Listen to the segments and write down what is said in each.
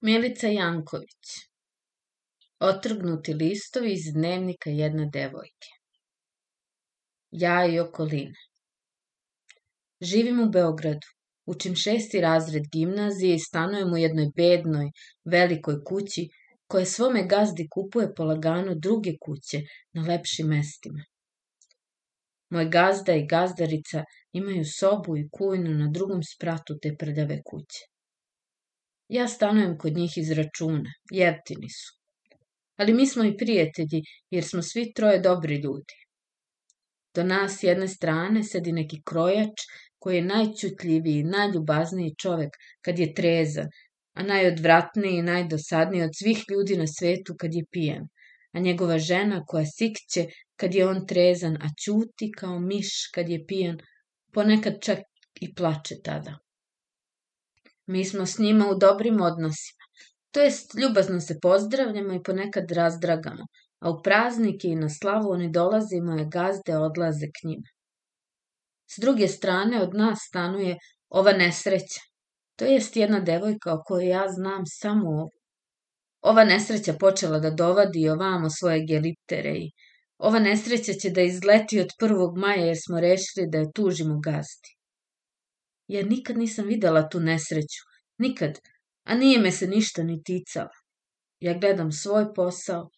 Milica Janković Otrgnuti listovi iz dnevnika jedne devojke Ja i okolina Živim u Beogradu. Učim šesti razred gimnazije i stanujem u jednoj bednoj, velikoj kući koja svome gazdi kupuje polagano druge kuće na lepšim mestima. Moj gazda i gazdarica imaju sobu i kujnu na drugom spratu te prljave kuće. Ja stanujem kod njih iz računa, jeftini su. Ali mi smo i prijatelji, jer smo svi troje dobri ljudi. Do nas s jedne strane sedi neki krojač koji je najćutljiviji, najljubazniji čovek kad je trezan, a najodvratniji i najdosadniji od svih ljudi na svetu kad je pijan, a njegova žena koja sikće kad je on trezan, a ćuti kao miš kad je pijan, ponekad čak i plače tada. Mi smo s njima u dobrim odnosima. To jest, ljubazno se pozdravljamo i ponekad razdragamo, a u praznike i na slavu oni dolaze i moje gazde odlaze k njima. S druge strane od nas stanuje ova nesreća. To jest jedna devojka o kojoj ja znam samo ovo. Ova nesreća počela da dovadi ovamo svoje geliptere i ova nesreća će da izleti od 1. maja jer smo rešili da je tužimo gazdi. Ja nikad nisam videla tu nesreću, nikad, a nije me se ništa ni ticala. Ja gledam svoj posao,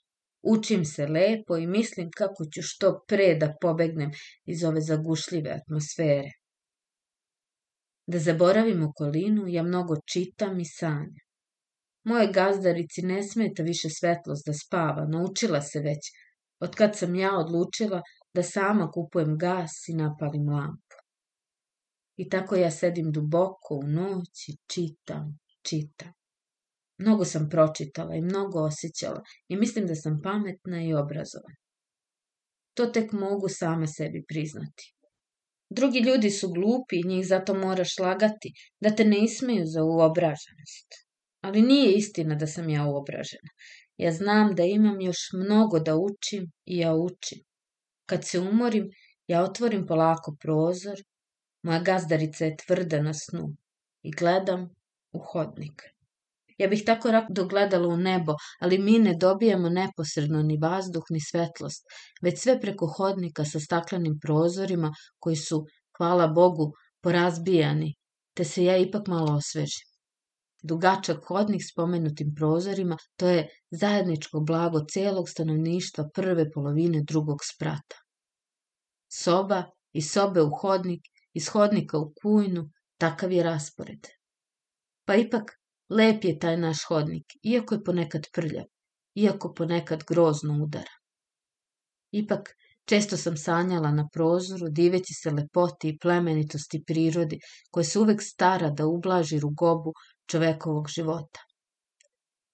učim se lepo i mislim kako ću što pre da pobegnem iz ove zagušljive atmosfere. Da zaboravim okolinu, ja mnogo čitam i sanjam. Moje gazdarici ne smeta više svetlost da spava, naučila se već, od kad sam ja odlučila da sama kupujem gas i napalim lampu. I tako ja sedim duboko u noć i čitam, čitam. Mnogo sam pročitala i mnogo osjećala i mislim da sam pametna i obrazovana. To tek mogu sama sebi priznati. Drugi ljudi su glupi i njih zato moraš lagati, da te ne ismeju za uobraženost. Ali nije istina da sam ja uobražena. Ja znam da imam još mnogo da učim i ja učim. Kad se umorim, ja otvorim polako prozor Moja gazdarica je tvrda na snu i gledam u hodnik. Ja bih tako rado gledala u nebo, ali mi ne dobijamo neposredno ni vazduh ni svetlost, već sve preko hodnika sa staklenim prozorima koji su, hvala Bogu, porazbijani, te se ja ipak malo osvežim. Dugačak hodnik s pomenutim prozorima, to je zajedničko blago celog stanovništva prve polovine drugog sprata. Soba i sobe u hodnik iz hodnika u kujnu, takav je raspored. Pa ipak, lep je taj naš hodnik, iako je ponekad prljav, iako ponekad grozno udara. Ipak, često sam sanjala na prozoru, diveći se lepoti i plemenitosti prirodi, koja se uvek stara da ublaži rugobu čovekovog života.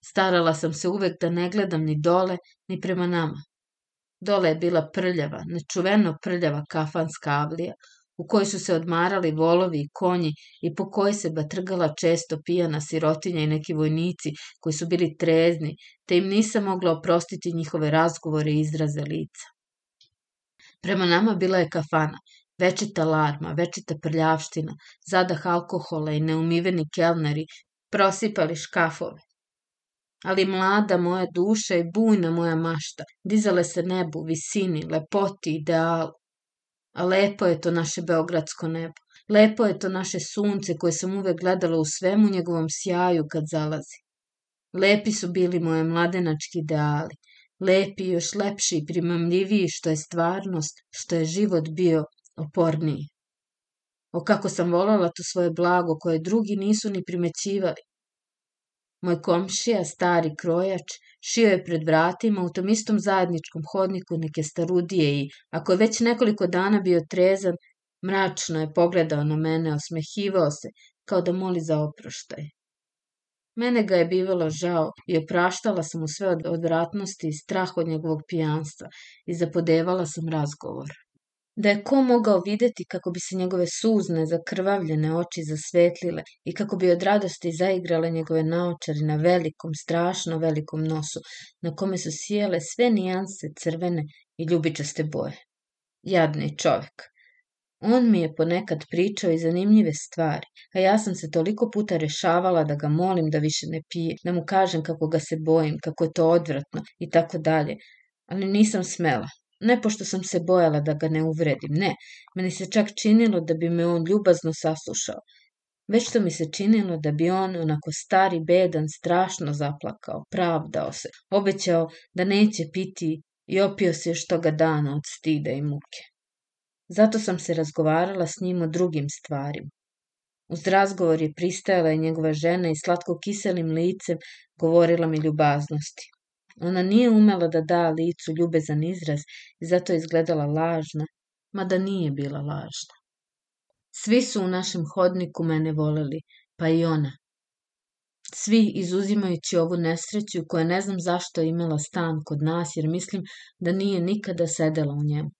Starala sam se uvek da ne gledam ni dole, ni prema nama. Dole je bila prljava, nečuveno prljava kafanska avlija, u kojoj su se odmarali volovi i konji i po kojoj se batrgala često pijana sirotinja i neki vojnici koji su bili trezni, te im nisam mogla oprostiti njihove razgovore i izraze lica. Prema nama bila je kafana, večita larma, večita prljavština, zadah alkohola i neumiveni kelneri prosipali škafove. Ali mlada moja duša i bujna moja mašta dizale se nebu, visini, lepoti, idealu. A lepo je to naše beogradsko nebo. Lepo je to naše sunce koje sam uvek gledala u svemu njegovom sjaju kad zalazi. Lepi su bili moje mladenački ideali. Lepi i još lepši i primamljiviji što je stvarnost, što je život bio oporniji. O kako sam volala to svoje blago koje drugi nisu ni primećivali. Moj komšija, stari krojač, šio je pred vratima u tom istom zajedničkom hodniku neke starudije i, ako je već nekoliko dana bio trezan, mračno je pogledao na mene, osmehivao se, kao da moli za oproštaj. Mene ga je bivalo žao i opraštala sam mu sve od odvratnosti i strah od njegovog pijanstva i zapodevala sam razgovor da je ko mogao videti kako bi se njegove suzne, zakrvavljene oči zasvetlile i kako bi od radosti zaigrale njegove naočari na velikom, strašno velikom nosu, na kome su sijele sve nijanse crvene i ljubičaste boje. Jadni čovek. On mi je ponekad pričao i zanimljive stvari, a ja sam se toliko puta rešavala da ga molim da više ne pije, da mu kažem kako ga se bojim, kako je to odvratno i tako dalje, ali nisam smela. Ne pošto sam se bojala da ga ne uvredim, ne, meni se čak činilo da bi me on ljubazno saslušao. Već to mi se činilo da bi on, onako stari, bedan, strašno zaplakao, pravdao se, obećao da neće piti i opio se još toga dana od stida i muke. Zato sam se razgovarala s njim o drugim stvarima. Uz razgovor je pristajala i njegova žena i slatko kiselim licem govorila mi ljubaznosti. Ona nije umela da da licu ljubezan izraz i zato je izgledala lažna, mada nije bila lažna. Svi su u našem hodniku mene voleli, pa i ona. Svi izuzimajući ovu nesreću koja ne znam zašto je imala stan kod nas jer mislim da nije nikada sedela u njemu.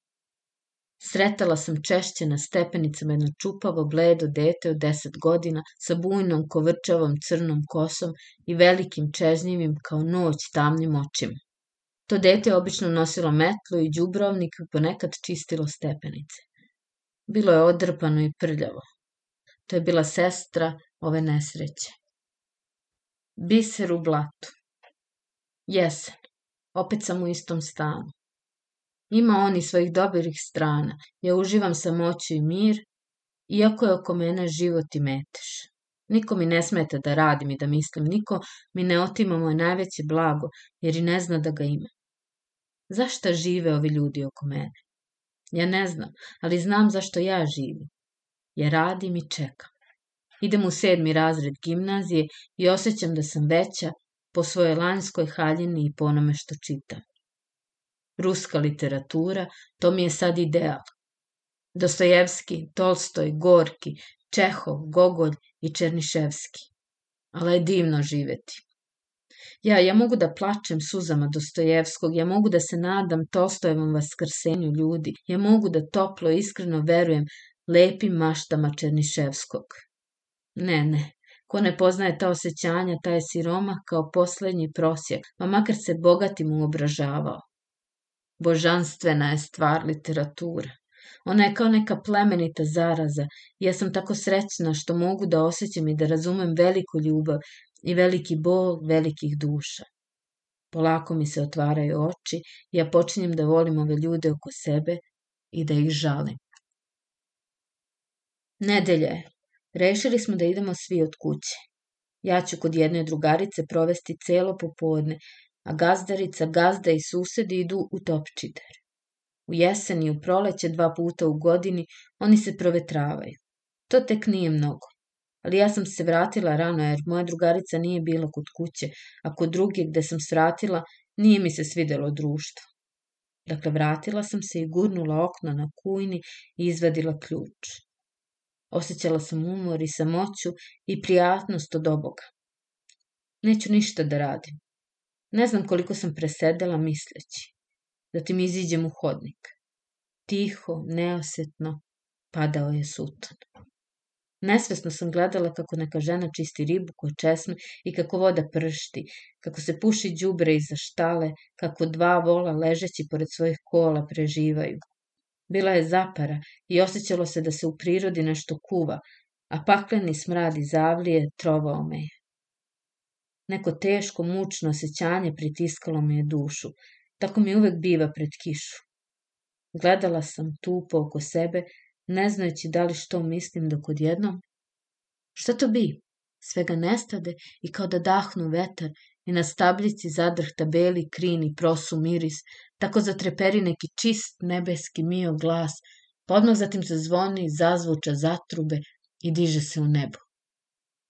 Sretala sam češće na stepenicama jedno čupavo, bledo dete od deset godina sa bujnom, kovrčavom, crnom kosom i velikim čežnjivim kao noć tamnim očima. To dete je obično nosilo metlu i đubrovnik i ponekad čistilo stepenice. Bilo je odrpano i prljavo. To je bila sestra ove nesreće. Biser u blatu. Jesen. Opet sam u istom stanu. Ima oni svojih dobrih strana. Ja uživam samoću i mir, iako je oko mene život i metež. Niko mi ne smeta da radim i da mislim, niko mi ne otima moje najveće blago, jer i ne zna da ga ima. Zašta žive ovi ljudi oko mene? Ja ne znam, ali znam zašto ja živim. Ja radim i čekam. Idem u sedmi razred gimnazije i osjećam da sam veća po svojoj lanjskoj haljini i po onome što čitam. Ruska literatura, to mi je sad ideal. Dostojevski, Tolstoj, Gorki, Čehov, Gogolj i Černiševski. Ali je divno živeti. Ja, ja mogu da plačem suzama Dostojevskog, ja mogu da se nadam Tolstojevom vaskrsenju ljudi, ja mogu da toplo iskreno verujem lepim maštama Černiševskog. Ne, ne, ko ne poznaje ta osjećanja, ta je siroma kao poslednji prosjek, pa makar se bogatim uobražavao. Božanstvena je stvar literatura. Ona je kao neka plemenita zaraza ja sam tako srećna što mogu da osjećam i da razumem veliku ljubav i veliki bol velikih duša. Polako mi se otvaraju oči ja počinjem da volim ove ljude oko sebe i da ih žalim. Nedelja je. Rešili smo da idemo svi od kuće. Ja ću kod jedne drugarice provesti celo popodne, a gazdarica, gazda i susedi idu u topčider. U jesen i u proleće dva puta u godini oni se provetravaju. To tek nije mnogo ali ja sam se vratila rano jer moja drugarica nije bila kod kuće, a kod druge gde sam svratila nije mi se svidelo društvo. Dakle, vratila sam se i gurnula okno na kujni i izvadila ključ. Osjećala sam umor i samoću i prijatnost od oboga. Neću ništa da radim. Ne znam koliko sam presedela misleći. Zatim iziđem u hodnik. Tiho, neosetno, padao je sutan. Nesvesno sam gledala kako neka žena čisti ribu koju česme i kako voda pršti, kako se puši đubre iza štale, kako dva vola ležeći pored svojih kola preživaju. Bila je zapara i osjećalo se da se u prirodi nešto kuva, a pakleni smrad iz avlije trovao me je. Neko teško, mučno osjećanje pritiskalo me je dušu. Tako mi uvek biva pred kišu. Gledala sam tupo oko sebe ne znajući da li što mislim dok odjednom. Šta to bi? Svega nestade i kao da dahnu vetar i na stabljici zadrhta beli krin i prosu miris, tako zatreperi neki čist nebeski mio glas, pa odmah zatim se zvoni, zazvuča zatrube i diže se u nebo.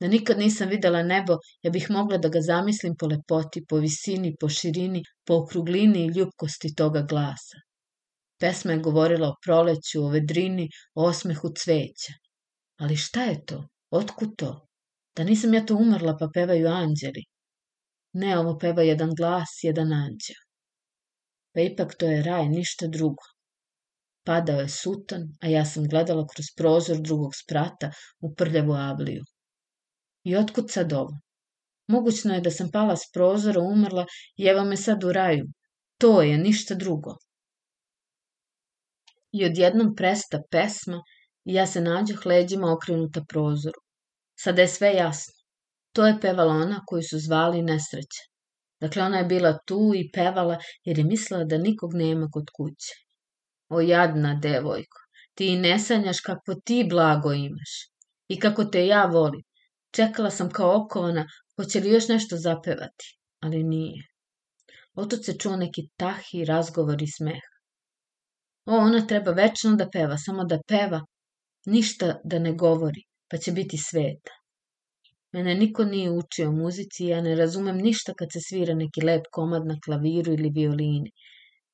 Da nikad nisam videla nebo, ja bih mogla da ga zamislim po lepoti, po visini, po širini, po okruglini i ljubkosti toga glasa. Pesma je govorila o proleću, o vedrini, o osmehu cveća. Ali šta je to? Otkud to? Da nisam ja to umrla pa pevaju anđeli. Ne, ovo peva jedan glas, jedan anđel. Pa ipak to je raj, ništa drugo. Padao je sutan, a ja sam gledala kroz prozor drugog sprata u prljavu avliju. I otkud sad ovo? Mogućno je da sam pala s prozora, umrla i evo me sad u raju. To je, ništa drugo i odjednom presta pesma i ja se nađoh leđima okrenuta prozoru. Sada je sve jasno. To je pevala ona koju su zvali nesreća. Dakle, ona je bila tu i pevala jer je mislila da nikog nema kod kuće. O jadna devojko, ti ne sanjaš kako ti blago imaš i kako te ja volim. Čekala sam kao okovana, hoće li još nešto zapevati, ali nije. Otud se čuo neki tahi razgovor i smeh. O, ona treba večno da peva, samo da peva, ništa da ne govori, pa će biti sveta. Mene niko nije učio muzici i ja ne razumem ništa kad se svira neki lep komad na klaviru ili violini.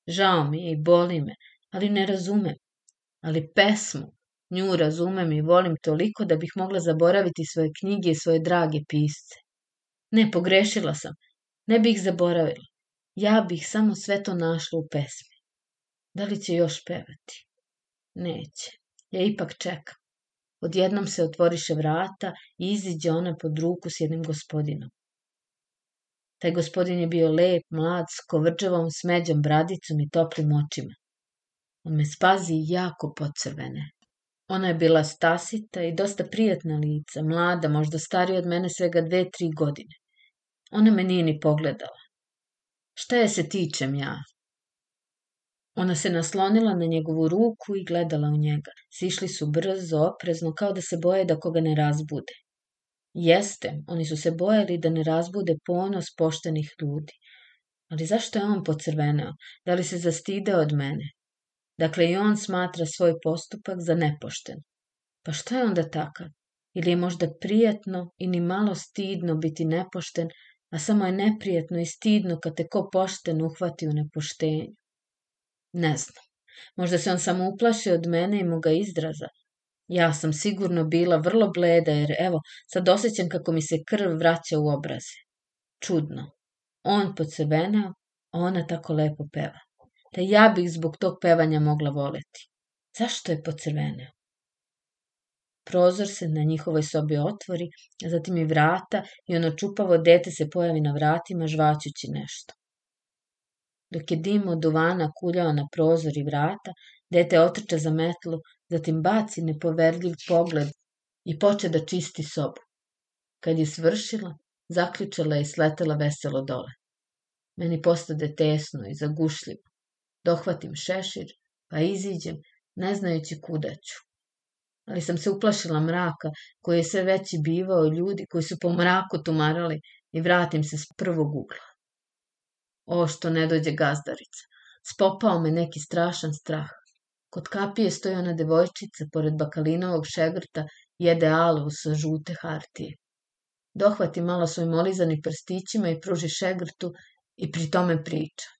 Žao mi je i boli me, ali ne razumem. Ali pesmu, nju razumem i volim toliko da bih mogla zaboraviti svoje knjige i svoje drage pisce. Ne, pogrešila sam. Ne bih zaboravila. Ja bih samo sve to našla u pesmi. Da li će još pevati? Neće. Ja ipak čekam. Odjednom se otvoriše vrata i iziđe ona pod ruku s jednim gospodinom. Taj gospodin je bio lep, mlad, s kovrđavom smeđom bradicom i toplim očima. On me spazi jako pocrvene. Ona je bila stasita i dosta prijatna lica, mlada, možda starija od mene svega dve, tri godine. Ona me nije ni pogledala. Šta je se tičem ja? Ona se naslonila na njegovu ruku i gledala u njega. Sišli su brzo, oprezno, kao da se boje da koga ne razbude. Jeste, oni su se bojali da ne razbude ponos poštenih ljudi. Ali zašto je on pocrveneo? Da li se zastide od mene? Dakle, i on smatra svoj postupak za nepošten. Pa šta je onda takav? Ili je možda prijatno i ni malo stidno biti nepošten, a samo je neprijetno i stidno kad te ko pošten uhvati u nepoštenju? Ne znam. Možda se on samo uplaši od mene i moga izdraza. Ja sam sigurno bila vrlo bleda jer evo, sad osjećam kako mi se krv vraća u obraze. Čudno. On pocrveneo, a ona tako lepo peva. Da ja bih zbog tog pevanja mogla voleti. Zašto je pocrveneo? Prozor se na njihovoj sobi otvori, zatim i vrata i ono čupavo dete se pojavi na vratima žvaćući nešto. Dok je dim od duvana kuljao na prozor i vrata, dete otrča za metlu, zatim baci nepoverljiv pogled i poče da čisti sobu. Kad je svršila, zaključala i sletela veselo dole. Meni postade tesno i zagušljivo. Dohvatim šešir, pa iziđem, ne znajući kuda ću. Ali sam se uplašila mraka, koji je sve veći bivao ljudi koji su po mraku tumarali i vratim se s prvog ugla. O, što ne dođe gazdarica. Spopao me neki strašan strah. Kod kapije stoji ona devojčica, pored bakalinovog šegrta, jede alu sa žute hartije. Dohvati malo svojim olizanim prstićima i pruži šegrtu i pri tome priča.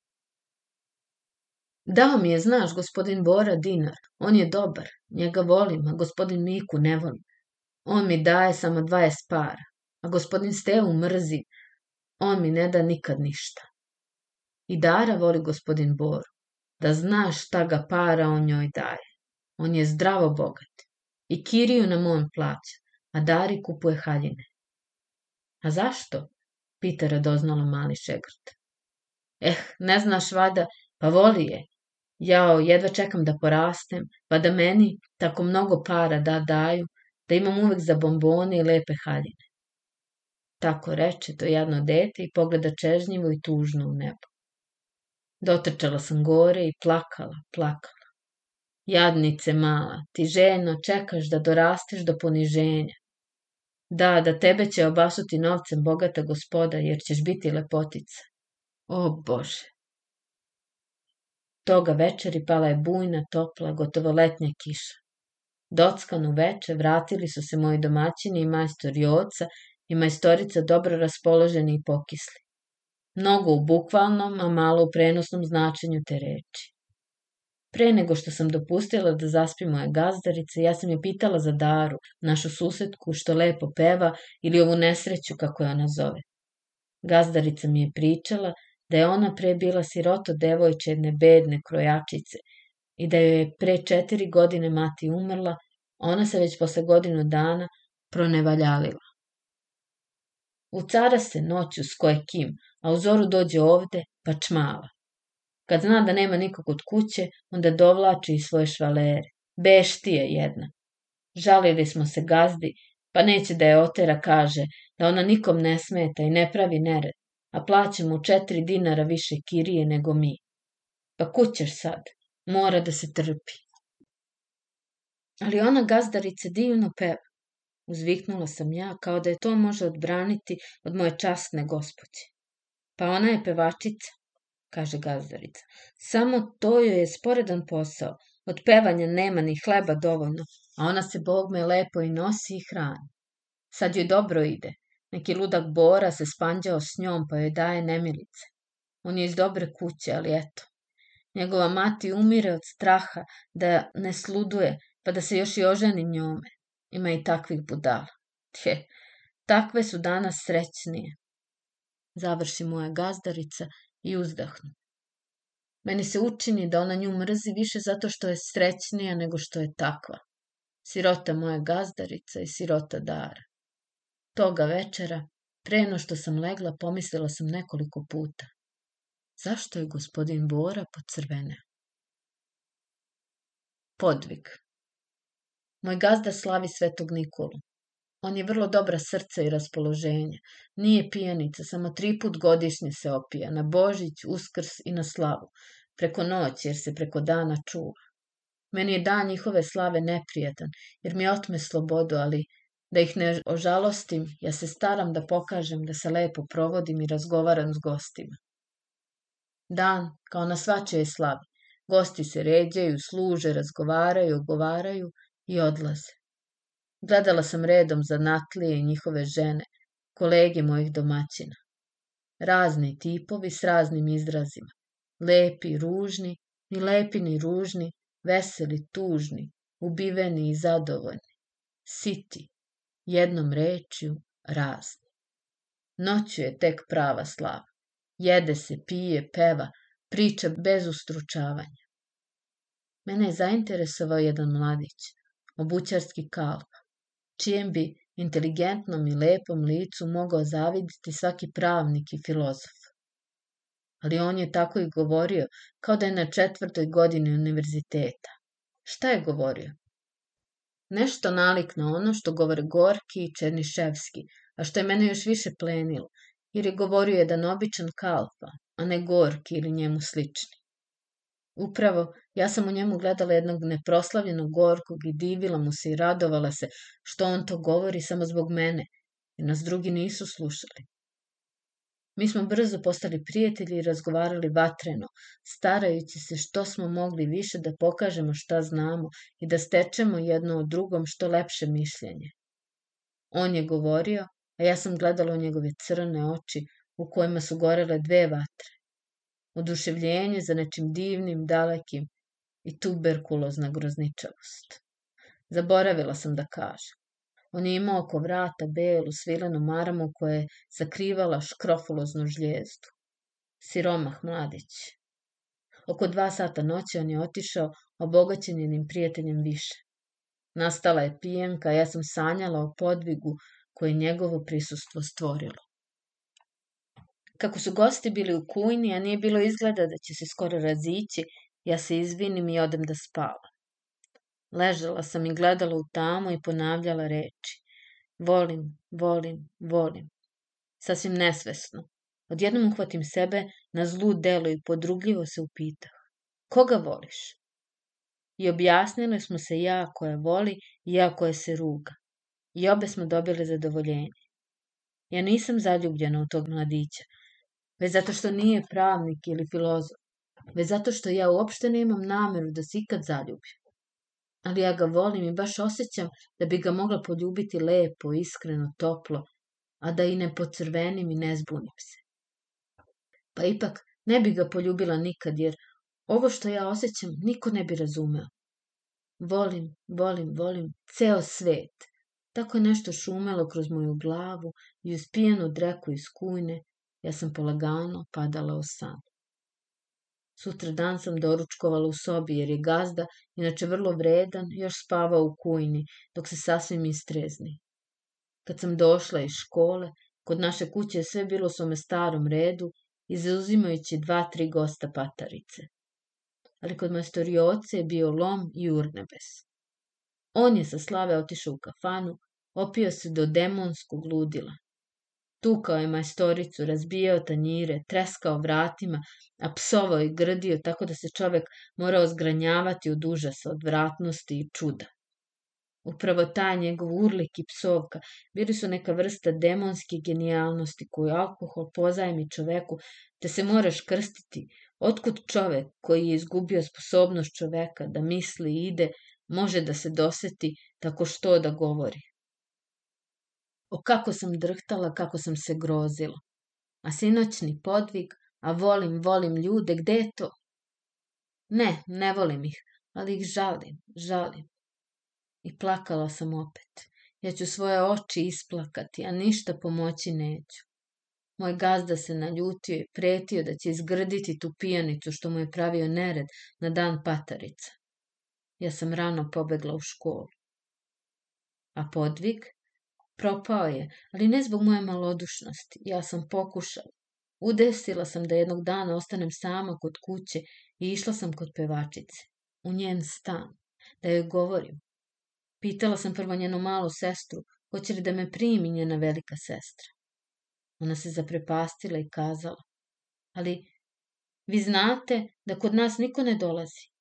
Dao mi je, znaš, gospodin Bora dinar. On je dobar, njega volim, a gospodin Miku ne volim. On mi daje samo 20 para, a gospodin Stevu mrzi. On mi ne da nikad ništa. I Dara voli gospodin Boru. Da znaš šta ga para on njoj daje. On je zdravo bogat. I Kiriju nam on plaća, a Dari kupuje haljine. A zašto? Pita radoznalo mali šegrt. Eh, ne znaš vada, pa voli je. Jao, jedva čekam da porastem, pa da meni tako mnogo para da daju, da imam uvek za bombone i lepe haljine. Tako reče to jedno dete i pogleda čežnjivo i tužno u nebo. Dotrčala sam gore i plakala, plakala. Jadnice mala, ti željno čekaš da dorasteš do poniženja. Da, da tebe će obasuti novcem bogata gospoda, jer ćeš biti lepotica. O Bože! Toga večeri pala je bujna, topla, gotovo letnja kiša. Dockanu veče vratili su se moji domaćini i majstor Joca i majstorica dobro raspoloženi i pokisli. Mnogo u bukvalnom, a malo u prenosnom značenju te reči. Pre nego što sam dopustila da zaspi moja gazdarica, ja sam je pitala za Daru, našu susetku što lepo peva ili ovu nesreću kako je ona zove. Gazdarica mi je pričala da je ona pre bila siroto devojče jedne bedne krojačice i da joj je pre četiri godine mati umrla, ona se već posle godinu dana pronevaljalila. Cara se noću s koje kim, a u zoru dođe ovde, pa čmava. Kad zna da nema nikog od kuće, onda dovlači i svoje švalere. Beštije jedna. Žalili smo se gazdi, pa neće da je otera kaže da ona nikom ne smeta i ne pravi nered, a plaća mu četiri dinara više kirije nego mi. Pa kućeš sad, mora da se trpi. Ali ona gazdarica divno peva. Uzviknula sam ja, kao da je to može odbraniti od moje časne gospođe. Pa ona je pevačica, kaže gazdarica. Samo to joj je sporedan posao. Od pevanja nema ni hleba dovoljno, a ona se Bog me lepo i nosi i hrani. Sad joj dobro ide. Neki ludak Bora se spanđao s njom, pa joj daje nemilice. On je iz dobre kuće, ali eto. Njegova mati umire od straha da ne sluduje, pa da se još i oženi njome. Ima i takvih budala. Tje, takve su danas srećnije. Završi moja gazdarica i uzdahnu. Meni se učini da ona nju mrzi više zato što je srećnija nego što je takva. Sirota moja gazdarica i sirota Dara. Toga večera, pre no što sam legla, pomislila sam nekoliko puta. Zašto je gospodin Bora pocrveneo? Podvig Moj gazda slavi svetog Nikolu. On je vrlo dobra srca i raspoloženja. Nije pijanica, samo tri put godišnje se opija, na Božić, Uskrs i na slavu. Preko noći, jer se preko dana čuva. Meni je dan njihove slave neprijatan, jer mi otme slobodu, ali da ih ne ožalostim, ja se staram da pokažem da se lepo provodim i razgovaram s gostima. Dan, kao na svačije slavi. Gosti se ređaju, služe, razgovaraju, ogovaraju i odlaze. Gledala sam redom za Natlije i njihove žene, kolege mojih domaćina. Razni tipovi s raznim izrazima. Lepi, ružni, ni lepi ni ružni, veseli, tužni, ubiveni i zadovoljni. Siti, jednom rečju, razni. Noću je tek prava slava. Jede se, pije, peva, priča bez ustručavanja. Mene je zainteresovao jedan mladić, obućarski kalp, čijem bi inteligentnom i lepom licu mogao zaviditi svaki pravnik i filozof. Ali on je tako i govorio, kao da je na četvrtoj godini univerziteta. Šta je govorio? Nešto nalik na ono što govore Gorki i Černiševski, a što je mene još više plenilo, jer je govorio jedan običan kalpa, a ne Gorki ili njemu slični. Upravo, ja sam u njemu gledala jednog neproslavljenog gorkog i divila mu se i radovala se što on to govori samo zbog mene, jer nas drugi nisu slušali. Mi smo brzo postali prijatelji i razgovarali vatreno, starajući se što smo mogli više da pokažemo šta znamo i da stečemo jedno od drugom što lepše mišljenje. On je govorio, a ja sam gledala u njegove crne oči u kojima su gorele dve vatre oduševljenje za nečim divnim, dalekim i tuberkulozna grozničavost. Zaboravila sam da kažem. On je imao oko vrata belu svilenu maramu koja je sakrivala škrofuloznu žljezdu. Siromah mladić. Oko dva sata noći on je otišao obogaćen jednim prijateljem više. Nastala je pijenka, ja sam sanjala o podvigu koje njegovo prisustvo stvorilo. Kako su gosti bili u kujni, a nije bilo izgleda da će se skoro razići, ja se izvinim i odem da spavam. Ležala sam i gledala u tamu i ponavljala reči. Volim, volim, volim. Sasvim nesvesno. Odjednom uhvatim sebe na zlu delo i podrugljivo se upitah. Koga voliš? I objasnili smo se ja koja voli i ja koja se ruga. I obe smo dobile zadovoljenje. Ja nisam zaljubljena u tog mladića, već zato što nije pravnik ili filozof, već zato što ja uopšte nemam nameru da se ikad zaljubim. Ali ja ga volim i baš osjećam da bi ga mogla poljubiti lepo, iskreno, toplo, a da i ne pocrvenim i ne zbunim se. Pa ipak ne bi ga poljubila nikad, jer ovo što ja osjećam niko ne bi razumeo. Volim, volim, volim ceo svet. Tako je nešto šumelo kroz moju glavu i uz pijenu dreku iz kujne ja sam polagano padala u san. Sutra dan sam doručkovala u sobi jer je gazda, inače vrlo vredan, još spavao u kujni, dok se sasvim istrezni. Kad sam došla iz škole, kod naše kuće je sve bilo u svome starom redu, izuzimajući dva, tri gosta patarice. Ali kod majstorioce je bio lom i urnebes. On je sa slave otišao u kafanu, opio se do demonskog ludila. Tukao je majstoricu, razbijao tanjire, treskao vratima, a psovao i grdio tako da se čovek morao zgranjavati od užasa, od vratnosti i čuda. Upravo taj njegov urlik i psovka bili su neka vrsta demonske genijalnosti koju alkohol pozajmi čoveku, te se moraš krstiti. Otkud čovek koji je izgubio sposobnost čoveka da misli i ide, može da se doseti tako što da govori. O kako sam drhtala, kako sam se grozila. A sinoćni podvig, a volim, volim ljude, gde je to? Ne, ne volim ih, ali ih žalim, žalim. I plakala sam opet. Ja ću svoje oči isplakati, a ništa pomoći neću. Moj gazda se naljutio i pretio da će izgrditi tu pijanicu što mu je pravio nered na dan patarica. Ja sam rano pobegla u školu. A podvig? Propao je, ali ne zbog moje malodušnosti. Ja sam pokušala. Udesila sam da jednog dana ostanem sama kod kuće i išla sam kod pevačice, u njen stan, da joj govorim. Pitala sam prvo njenu malu sestru, hoće li da me primi njena velika sestra. Ona se zaprepastila i kazala, ali vi znate da kod nas niko ne dolazi.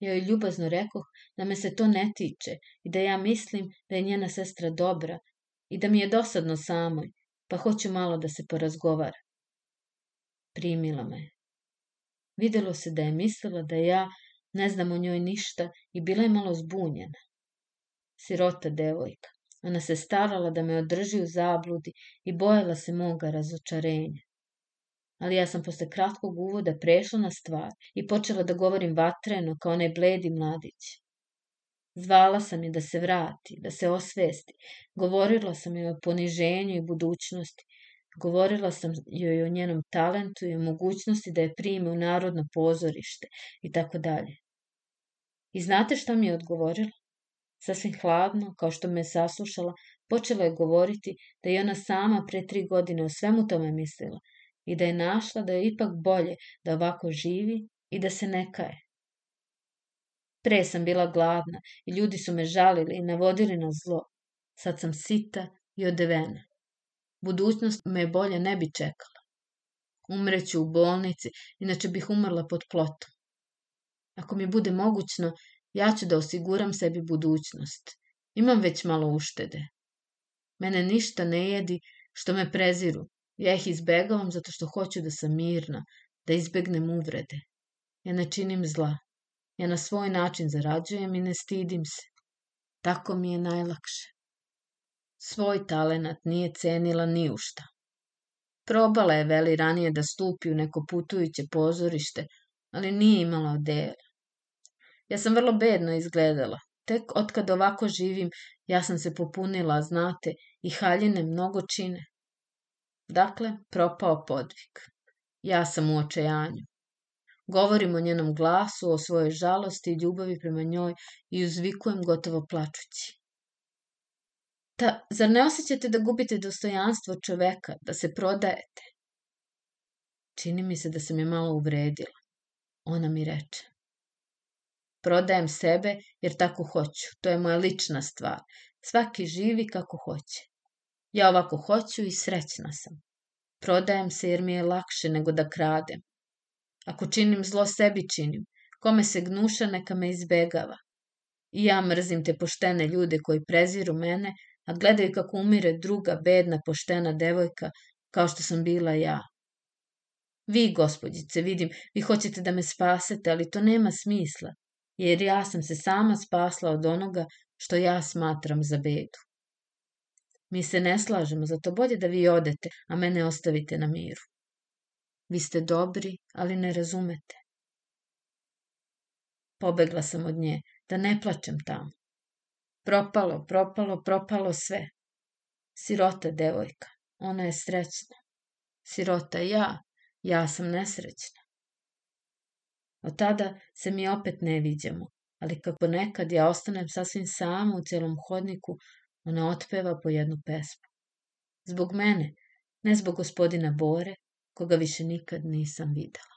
Joj ljubazno rekoh da me se to ne tiče i da ja mislim da je njena sestra dobra i da mi je dosadno samoj, pa hoću malo da se porazgovara. Primila me. Videlo se da je mislila da ja ne znam o njoj ništa i bila je malo zbunjena. Sirota devojka. Ona se starala da me održi u zabludi i bojala se moga razočarenja ali ja sam posle kratkog uvoda prešla na stvar i počela da govorim vatreno kao onaj bledi mladić. Zvala sam je da se vrati, da se osvesti. Govorila sam joj o poniženju i budućnosti. Govorila sam joj o njenom talentu i o mogućnosti da je prime u narodno pozorište i tako dalje. I znate šta mi je odgovorila? Sasvim hladno, kao što me je saslušala, počela je govoriti da je ona sama pre tri godine o svemu tome mislila – i da je našla da je ipak bolje da ovako živi i da se ne kaje. Pre sam bila gladna i ljudi su me žalili i navodili na zlo. Sad sam sita i odevena. Budućnost me bolje ne bi čekala. Umreću u bolnici, inače bih umrla pod plotom. Ako mi bude mogućno, ja ću da osiguram sebi budućnost. Imam već malo uštede. Mene ništa ne jedi što me preziru, Ja ih izbegavam zato što hoću da sam mirna, da izbegnem uvrede. Ja ne činim zla. Ja na svoj način zarađujem i ne stidim se. Tako mi je najlakše. Svoj talenat nije cenila ni u šta. Probala je veli ranije da stupi u neko putujuće pozorište, ali nije imala odela. Ja sam vrlo bedno izgledala. Tek otkad ovako živim, ja sam se popunila, znate, i haljine mnogo čine. Dakle, propao podvig. Ja sam u očajanju. Govorim o njenom glasu, o svojoj žalosti i ljubavi prema njoj i uzvikujem gotovo plačući. Ta, zar ne osjećate da gubite dostojanstvo čoveka, da se prodajete? Čini mi se da sam je malo uvredila. Ona mi reče. Prodajem sebe jer tako hoću. To je moja lična stvar. Svaki živi kako hoće. Ja ovako hoću i srećna sam. Prodajem se jer mi je lakše nego da kradem. Ako činim zlo sebi činim. Kome se gnuša neka me izbegava. I ja mrzim te poštene ljude koji preziru mene, a gledaju kako umire druga bedna poštena devojka kao što sam bila ja. Vi, gospodjice, vidim, vi hoćete da me spasete, ali to nema smisla, jer ja sam se sama spasla od onoga što ja smatram za bedu. Mi se ne slažemo, zato bolje da vi odete, a mene ostavite na miru. Vi ste dobri, ali ne razumete. Pobegla sam od nje, da ne plačem tamo. Propalo, propalo, propalo sve. Sirota devojka, ona je srećna. Sirota ja, ja sam nesrećna. Od tada se mi opet ne viđamo, ali kako nekad ja ostanem sasvim sama u celom hodniku, Ona otpeva po jednu pesmu. Zbog mene, ne zbog gospodina Bore, koga više nikad nisam videla.